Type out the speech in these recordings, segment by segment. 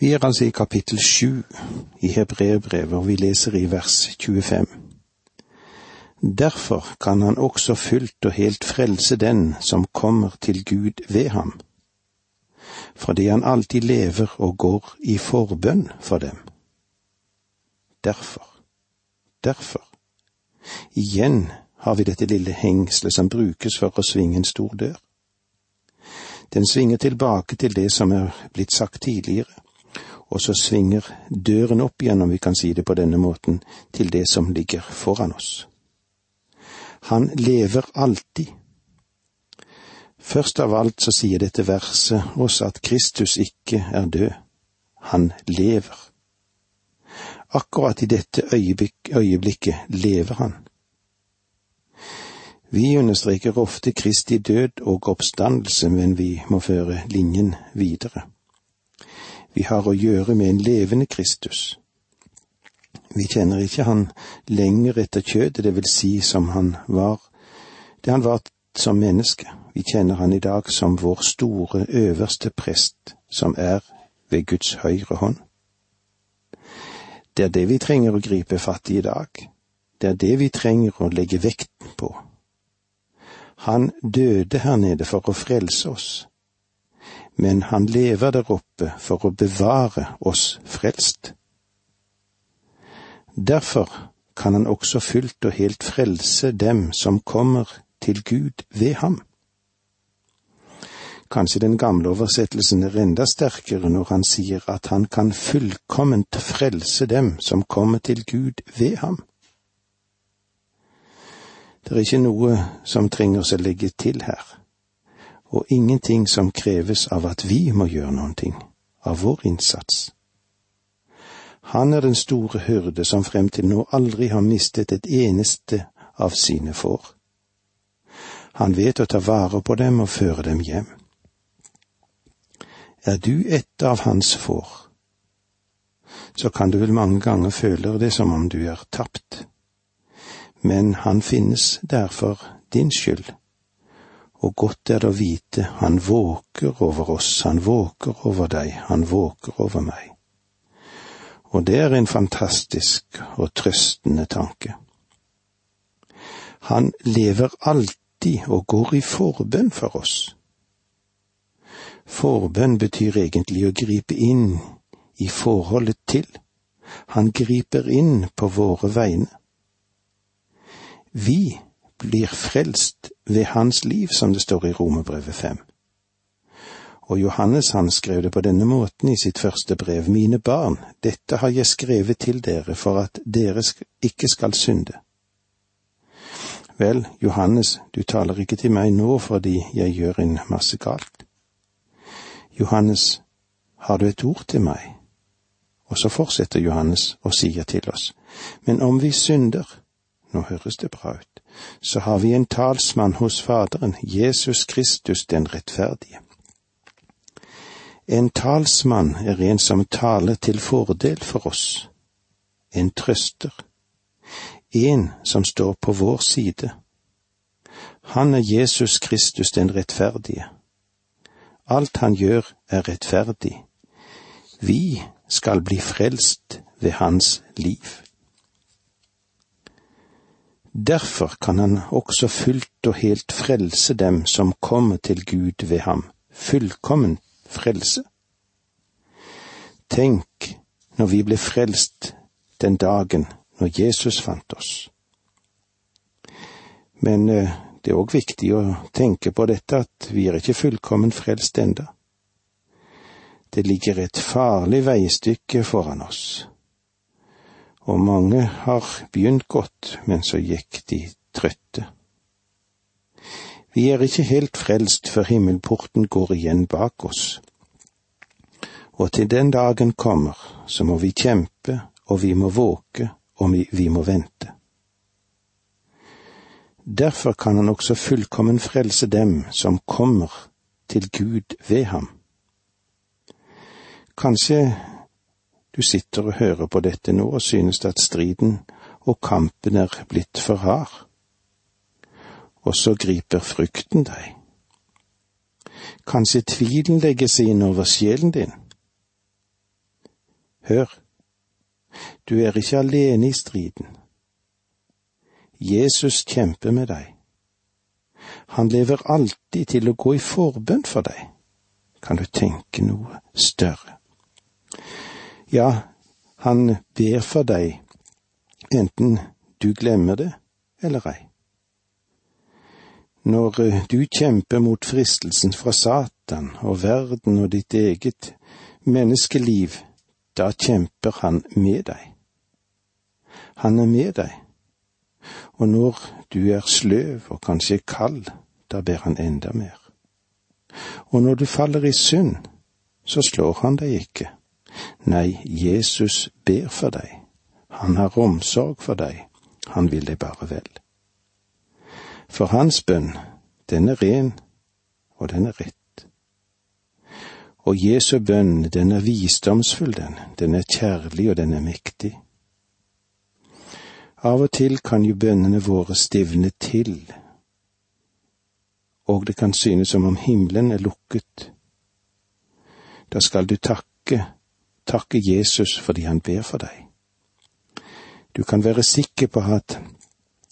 Vi er altså i kapittel sju i Hebreerbrevet, og vi leser i vers 25. Derfor kan han også fullt og helt frelse den som kommer til Gud ved ham, fordi han alltid lever og går i forbønn for dem. Derfor, derfor. Igjen har vi dette lille hengselet som brukes for å svinge en stor dør. Den svinger tilbake til det som er blitt sagt tidligere, og så svinger døren opp igjen, om vi kan si det på denne måten, til det som ligger foran oss. Han lever alltid. Først av alt så sier dette verset oss at Kristus ikke er død, han lever. Akkurat i dette øyeblikk, øyeblikket lever han. Vi understreker ofte Kristi død og oppstandelse, men vi må føre linjen videre. Vi har å gjøre med en levende Kristus. Vi kjenner ikke han lenger etter kjødet, det vil si som han var, det han var som menneske. Vi kjenner han i dag som vår store øverste prest, som er ved Guds høyre hånd. Det er det vi trenger å gripe fatt i i dag. Det er det vi trenger å legge vekten på. Han døde her nede for å frelse oss, men han lever der oppe for å bevare oss frelst. Derfor kan han også fullt og helt frelse dem som kommer til Gud ved ham. Kanskje den gamle oversettelsen er enda sterkere når han sier at han kan fullkomment frelse dem som kommer til Gud ved ham. Det er ikke noe som trenger å legge til her, og ingenting som kreves av at vi må gjøre noen ting, av vår innsats. Han er den store hyrde som frem til nå aldri har mistet et eneste av sine får. Han vet å ta vare på dem og føre dem hjem. Er du et av hans får, så kan du vel mange ganger føle det som om du er tapt. Men han finnes der for din skyld, og godt er det å vite han våker over oss, han våker over deg, han våker over meg og det er en fantastisk og trøstende tanke. Han lever alltid og går i forbønn for oss. Forbønn betyr egentlig å gripe inn i forholdet til. Han griper inn på våre vegne. Vi blir frelst ved hans liv, som det står i Romerbrevet fem. Og Johannes han skrev det på denne måten i sitt første brev, Mine barn, dette har jeg skrevet til dere for at dere ikke skal synde. Vel, Johannes, du taler ikke til meg nå fordi jeg gjør en masse galt. Johannes, har du et ord til meg? Og så fortsetter Johannes og sier til oss, men om vi synder, nå høres det bra ut, så har vi en talsmann hos Faderen, Jesus Kristus den rettferdige. En talsmann er en som taler til fordel for oss, en trøster, en som står på vår side. Han er Jesus Kristus den rettferdige. Alt han gjør er rettferdig. Vi skal bli frelst ved hans liv. Derfor kan han også fullt og helt frelse dem som kommer til Gud ved ham, fullkommen frelse. Tenk når vi ble frelst den dagen når Jesus fant oss. Men eh, det er òg viktig å tenke på dette at vi er ikke fullkommen frelst enda. Det ligger et farlig veistykke foran oss, og mange har begynt godt, men så gikk de trøtte. Vi er ikke helt frelst før himmelporten går igjen bak oss. Og til den dagen kommer, så må vi kjempe, og vi må våke, og vi, vi må vente. Derfor kan han også fullkommen frelse dem som kommer til Gud ved ham. Kanskje du sitter og hører på dette nå og synes at striden og kampen er blitt for hard og så griper frykten deg. Kanskje tvilen legger seg inn over sjelen din. Hør, du er ikke alene i striden. Jesus kjemper med deg. Han lever alltid til å gå i forbønn for deg. Kan du tenke noe større? Ja, han ber for deg, enten du glemmer det eller ei. Når eh, du kjemper mot fristelsen fra Satan og verden og ditt eget menneskeliv, da kjemper han med deg. Han er med deg, og når du er sløv og kanskje kald, da ber han enda mer. Og når du faller i synd, så slår han deg ikke. Nei, Jesus ber for deg. Han har omsorg for deg. Han vil deg bare vel. For hans bønn, den er ren, og den er rett. Og Jesu bønn, den er visdomsfull, den. Den er kjærlig, og den er mektig. Av og til kan jo bønnene våre stivne til, og det kan synes som om himmelen er lukket. Da skal du takke, takke Jesus fordi han ber for deg. Du kan være sikker på at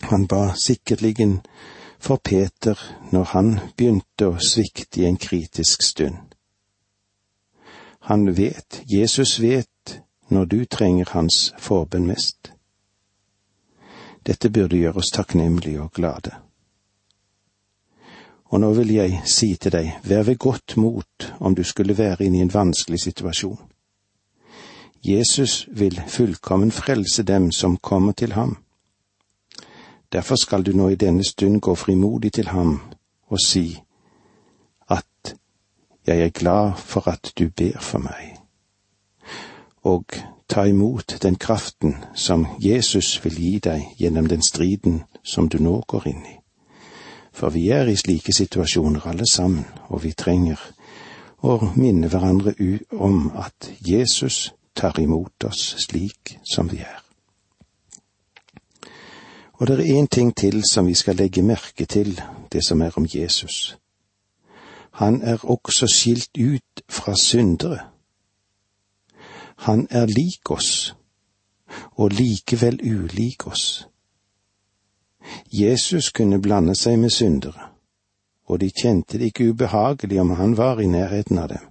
han ba sikkert for Peter når han begynte å svikte i en kritisk stund. Han vet, Jesus vet, når du trenger hans forbønn mest. Dette burde gjøre oss takknemlige og glade. Og nå vil jeg si til deg, vær ved godt mot om du skulle være inne i en vanskelig situasjon. Jesus vil fullkommen frelse dem som kommer til ham. Derfor skal du nå i denne stund gå frimodig til ham og si at jeg er glad for at du ber for meg, og ta imot den kraften som Jesus vil gi deg gjennom den striden som du nå går inn i. For vi er i slike situasjoner alle sammen, og vi trenger å minne hverandre om at Jesus tar imot oss slik som vi er. Og det er én ting til som vi skal legge merke til, det som er om Jesus. Han er også skilt ut fra syndere. Han er lik oss, og likevel ulik oss. Jesus kunne blande seg med syndere, og de kjente det ikke ubehagelig om han var i nærheten av dem.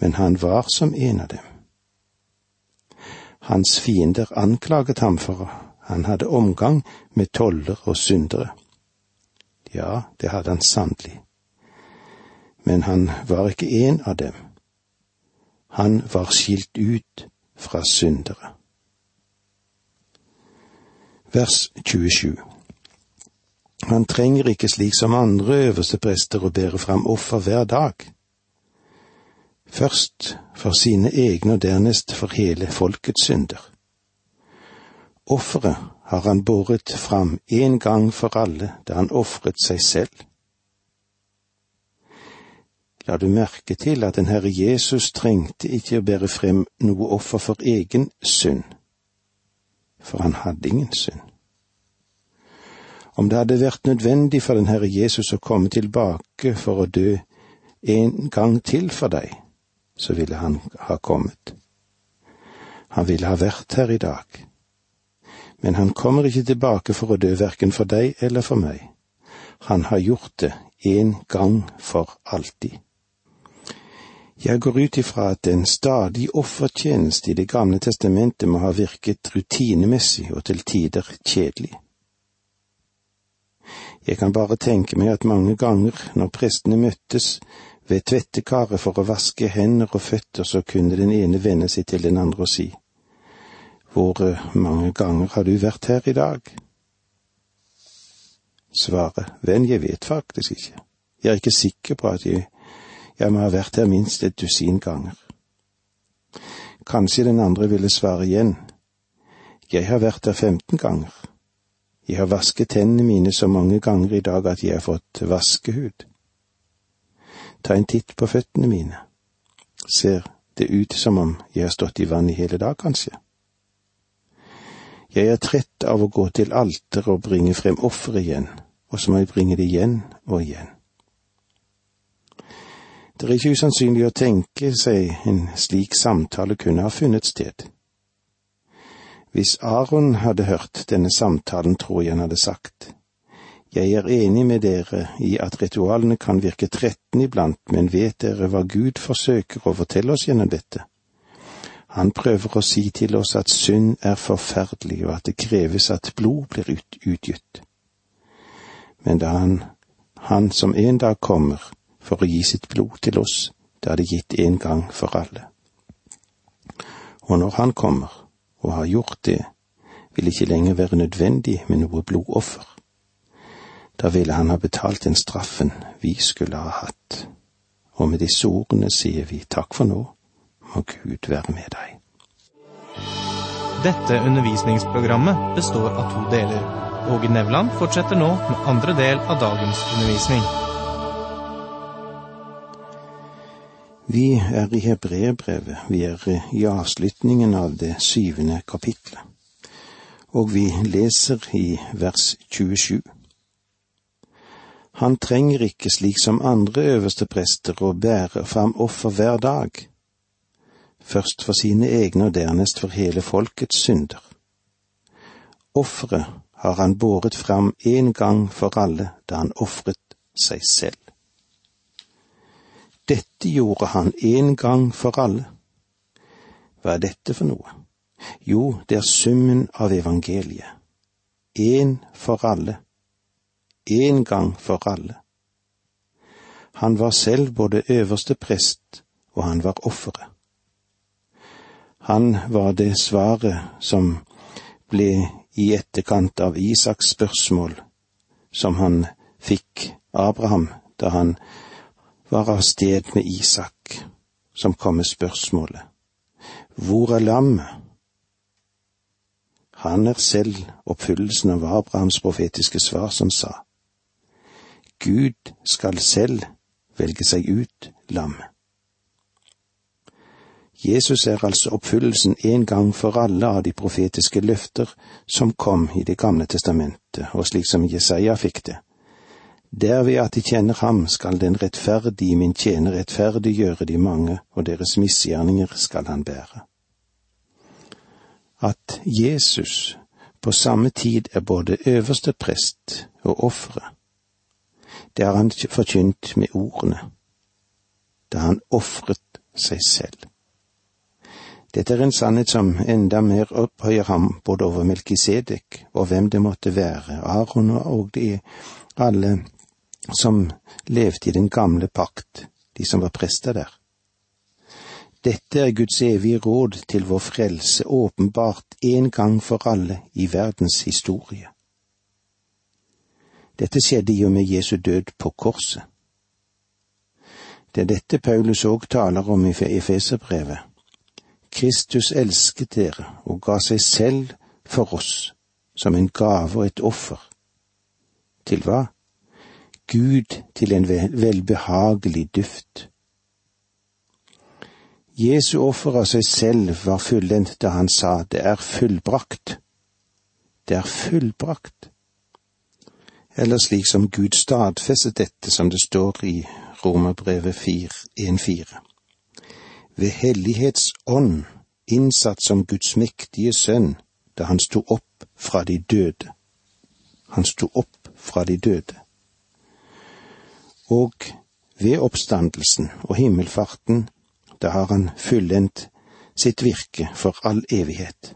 Men han var som en av dem. Hans fiender anklaget ham for han hadde omgang med toller og syndere. Ja, det hadde han sannelig. Men han var ikke en av dem. Han var skilt ut fra syndere. Vers 27 Han trenger ikke slik som andre øverste prester å bære fram offer hver dag. Først for sine egne og dernest for hele folkets synder. Offeret har han båret fram en gang for alle da han ofret seg selv. La du merke til at den Herre Jesus trengte ikke å bære frem noe offer for egen synd, for han hadde ingen synd. Om det hadde vært nødvendig for den Herre Jesus å komme tilbake for å dø en gang til for deg, så ville han ha kommet. Han ville ha vært her i dag men han kommer ikke tilbake for å dø verken for deg eller for meg. Han har gjort det en gang for alltid. Jeg går ut ifra at en stadig offertjeneste i Det gamle testamentet må ha virket rutinemessig og til tider kjedelig. Jeg kan bare tenke meg at mange ganger når prestene møttes ved tvettekaret for å vaske hender og føtter, så kunne den ene vende seg til den andre og si, hvor eh, mange ganger har du vært her i dag? Svaret, venn, jeg vet faktisk ikke. Jeg er ikke sikker på at jeg, jeg må ha vært her minst et dusin ganger. Kanskje den andre ville svare igjen, jeg har vært her femten ganger. Jeg har vasket tennene mine så mange ganger i dag at jeg har fått vaskehud. Ta en titt på føttene mine. Ser det ut som om jeg har stått i vann i hele dag, kanskje? Jeg er trett av å gå til alteret og bringe frem offer igjen, og så må jeg bringe det igjen og igjen. Det er ikke usannsynlig å tenke seg en slik samtale kunne ha funnet sted. Hvis Aron hadde hørt denne samtalen, tror jeg han hadde sagt, Jeg er enig med dere i at ritualene kan virke tretten iblant, men vet dere hva Gud forsøker å fortelle oss gjennom dette? Han prøver å si til oss at synd er forferdelig, og at det kreves at blod blir ut, utgitt. Men da han, han som en dag kommer for å gi sitt blod til oss, da er det gitt en gang for alle. Og når han kommer, og har gjort det, vil ikke lenger være nødvendig med noe blodoffer. Da ville han ha betalt den straffen vi skulle ha hatt. Og med disse ordene sier vi takk for nå, må Gud være med deg. Dette undervisningsprogrammet består av to deler. Åge Nevland fortsetter nå med andre del av dagens undervisning. Vi er i Hebreerbrevet, vi er i avslutningen av det syvende kapitlet, og vi leser i vers 27. Han trenger ikke, slik som andre øverste prester, å bære fram offer hver dag, først for sine egne og dernest for hele folkets synder. Offeret har han båret fram en gang for alle da han ofret seg selv. Dette gjorde han en gang for alle. Hva er dette for noe? Jo, det er summen av evangeliet. En for alle. En gang for alle. Han var selv både øverste prest, og han var offeret. Han var det svaret som ble i etterkant av Isaks spørsmål, som han fikk Abraham da han var av sted med Isak, som kom med spørsmålet Hvor er lammet? Han er selv oppfyllelsen av Abrahams profetiske svar som sa Gud skal selv velge seg ut lammet. Jesus er altså oppfyllelsen en gang for alle av de profetiske løfter som kom i Det gamle testamentet, og slik som Jesaja fikk det. Derved at de kjenner ham, skal den rettferdige min tjener rettferdiggjøre de mange, og deres misgjerninger skal han bære. At Jesus på samme tid er både øverste prest og offeret, det har han forkynt med ordene, da han ofret seg selv. Dette er en sannhet som enda mer opphøyer ham både over Melkisedek og hvem det måtte være, Aron og de alle som levde i den gamle pakt, de som var prester der. Dette er Guds evige råd til vår frelse, åpenbart en gang for alle i verdens historie. Dette skjedde i og med Jesu død på korset. Det er dette Paulus òg taler om i Efeserbrevet. Kristus elsket dere og ga seg selv for oss som en gave og et offer. Til hva? Gud til en velbehagelig duft. Jesu offer av seg selv var fullendt da han sa det er fullbrakt. Det er fullbrakt. Eller slik som Gud stadfestet dette, som det står i Romerbrevet 1.4. Ved hellighetsånd innsatt som Guds mektige sønn da han sto opp fra de døde. Han sto opp fra de døde og ved oppstandelsen og himmelfarten, da har han fullendt sitt virke for all evighet.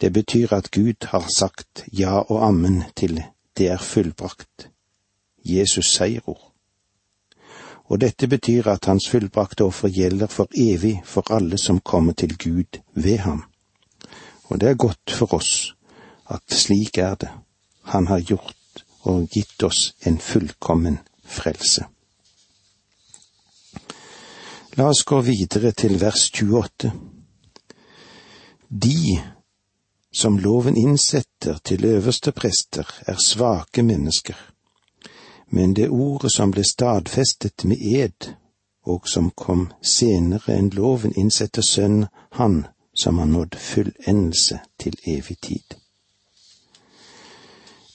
Det betyr at Gud har sagt ja og ammen til det er fullbrakt, Jesus seierord. Og dette betyr at hans fullbrakte offer gjelder for evig for alle som kommer til Gud ved ham. Og det er godt for oss at slik er det. Han har gjort og gitt oss en fullkommen frelse. La oss gå videre til vers 28. De som loven innsetter til øverste prester, er svake mennesker, men det ordet som ble stadfestet med ed, og som kom senere enn loven innsetter sønn, han som har nådd fullendelse til evig tid.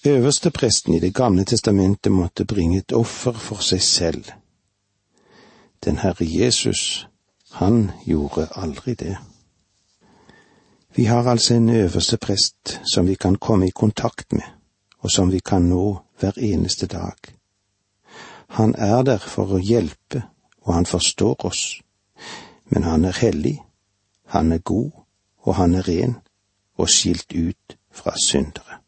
Øverste presten i Det gamle testamentet måtte bringe et offer for seg selv. Den Herre Jesus, han gjorde aldri det. Vi har altså en øverste prest som vi kan komme i kontakt med, og som vi kan nå hver eneste dag. Han er der for å hjelpe, og han forstår oss, men han er hellig, han er god, og han er ren, og skilt ut fra syndere.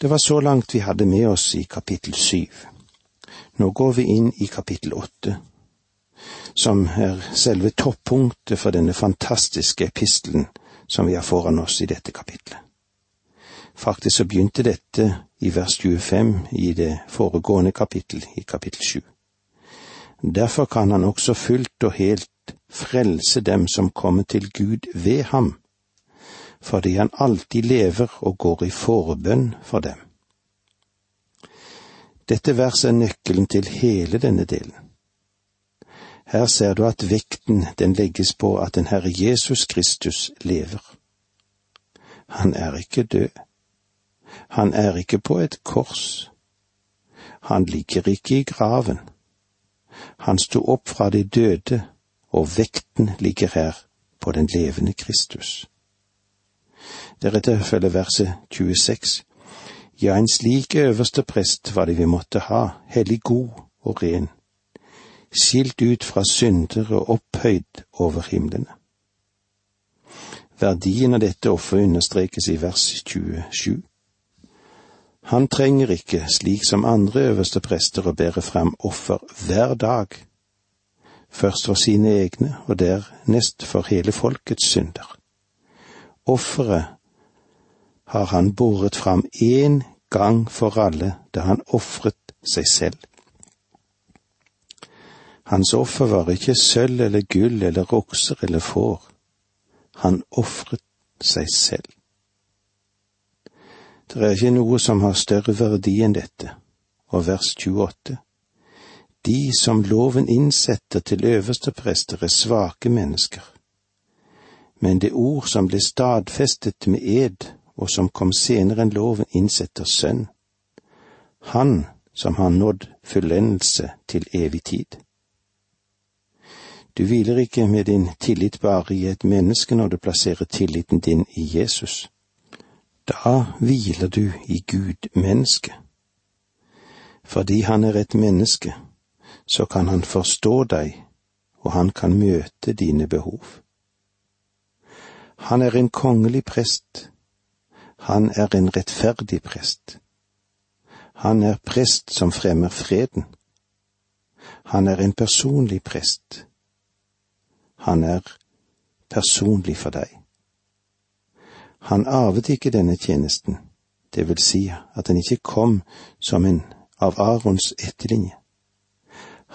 Det var så langt vi hadde med oss i kapittel syv. Nå går vi inn i kapittel åtte, som er selve toppunktet for denne fantastiske epistelen som vi har foran oss i dette kapitlet. Faktisk så begynte dette i vers 25 i det foregående kapittel, i kapittel 7. Derfor kan han også fullt og helt frelse dem som kommer til Gud ved ham, fordi han alltid lever og går i forbønn for dem. Dette verset er nøkkelen til hele denne delen. Her ser du at vekten den legges på at den Herre Jesus Kristus lever. Han er ikke død. Han er ikke på et kors. Han ligger ikke i graven. Han sto opp fra de døde, og vekten ligger her på den levende Kristus. Deretter følger verset 26. Ja, en slik øverste prest var det vi måtte ha, hellig god og ren, skilt ut fra synder og opphøyd over himlene. Verdien av dette offeret understrekes i vers 27. Han trenger ikke, slik som andre øverste prester, å bære fram offer hver dag, først for sine egne og dernest for hele folkets synder. Offeret har han båret fram én gang for alle da han ofret seg selv. Hans offer var ikke sølv eller gull eller okser eller får. Han ofret seg selv. Det er ikke noe som har større verdi enn dette. Og vers 28. De som loven innsetter til øverste prester, er svake mennesker. Men det ord som ble stadfestet med ed, og som kom senere enn loven, innsetter sønn. Han som har nådd fullendelse til evig tid. Du hviler ikke med din tillit bare i et menneske når du plasserer tilliten din i Jesus. Da hviler du i Gud menneske. Fordi han er et menneske, så kan han forstå deg, og han kan møte dine behov. Han er en kongelig prest. Han er en rettferdig prest. Han er prest som fremmer freden. Han er en personlig prest. Han er personlig for deg. Han arvet ikke denne tjenesten, det vil si at han ikke kom som en av Arons etterlinje.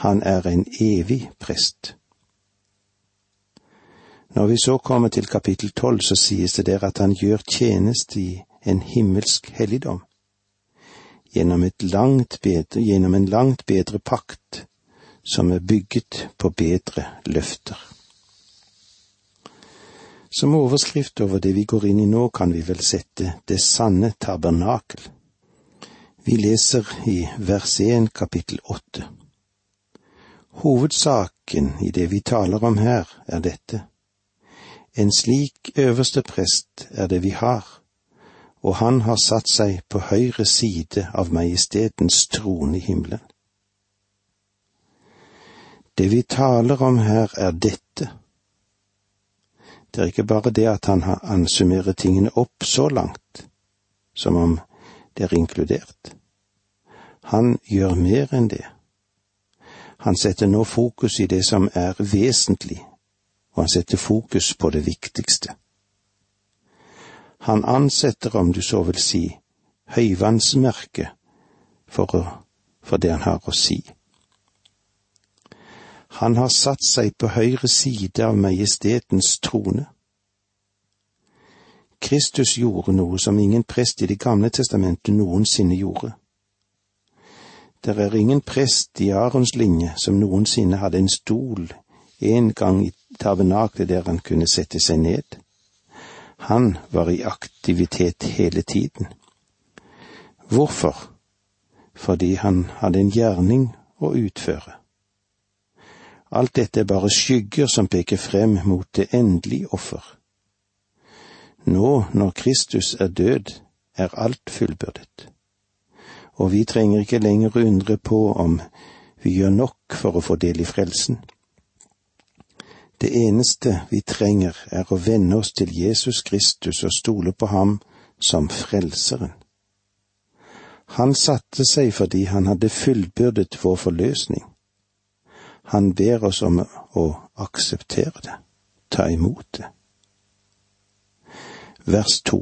Han er en evig prest. Når vi så kommer til kapittel tolv, så sies det der at han gjør tjeneste i en himmelsk helligdom, gjennom, bedre, gjennom en langt bedre pakt som er bygget på bedre løfter. Som overskrift over det vi går inn i nå, kan vi vel sette Det sanne tabernakel. Vi leser i vers 1 kapittel 8. Hovedsaken i det vi taler om her, er dette. En slik øverste prest er det vi har, og han har satt seg på høyre side av majestetens trone i himmelen. Det vi taler om her, er dette det er ikke bare det at han ansummerer tingene opp så langt, som om det er inkludert. Han gjør mer enn det. Han setter nå fokus i det som er vesentlig, og han setter fokus på det viktigste. Han ansetter, om du så vil si, høyvannsmerket for, for det han har å si. Han har satt seg på høyre side av majestetens trone. Kristus gjorde noe som ingen prest i Det gamle testamentet noensinne gjorde. Det er ingen prest i Arons linje som noensinne hadde en stol en gang i tabernaklet der han kunne sette seg ned. Han var i aktivitet hele tiden. Hvorfor? Fordi han hadde en gjerning å utføre Alt dette er bare skygger som peker frem mot det endelige offer. Nå, når Kristus er død, er alt fullbyrdet. Og vi trenger ikke lenger undre på om vi gjør nok for å få del i frelsen. Det eneste vi trenger er å venne oss til Jesus Kristus og stole på ham som Frelseren. Han satte seg fordi han hadde fullbyrdet vår forløsning. Han ber oss om å akseptere det, ta imot det. Vers to.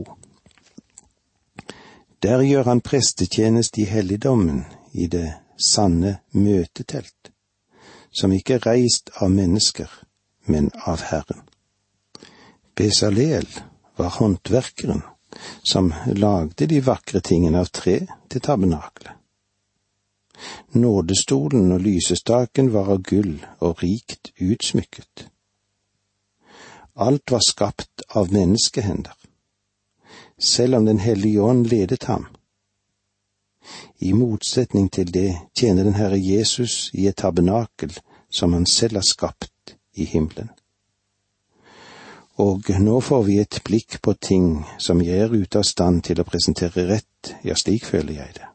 Der gjør han prestetjeneste i helligdommen, i det sanne møtetelt, som ikke er reist av mennesker, men av Herren. Besalel var håndverkeren som lagde de vakre tingene av tre til tabernakelet. Nådestolen og lysestaken var av gull og rikt utsmykket. Alt var skapt av menneskehender, selv om Den hellige ånd ledet ham. I motsetning til det tjener den Herre Jesus i et tabernakel som han selv har skapt i himmelen. Og nå får vi et blikk på ting som jeg er ute av stand til å presentere rett, ja, slik føler jeg det.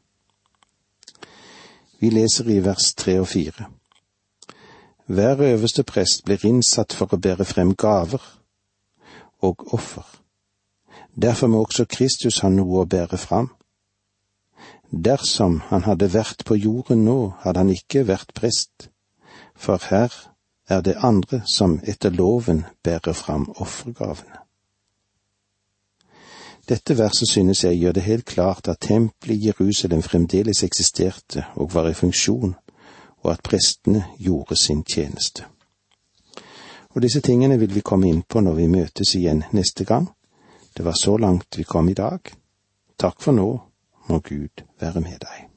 Vi leser i vers tre og fire. Hver øverste prest blir innsatt for å bære frem gaver og offer. Derfor må også Kristus ha noe å bære fram. Dersom han hadde vært på jorden nå, hadde han ikke vært prest, for her er det andre som etter loven bærer fram offergavene. Dette verset synes jeg gjør det helt klart at tempelet i Jerusalem fremdeles eksisterte og var i funksjon, og at prestene gjorde sin tjeneste. Og disse tingene vil vi komme inn på når vi møtes igjen neste gang. Det var så langt vi kom i dag. Takk for nå, må Gud være med deg.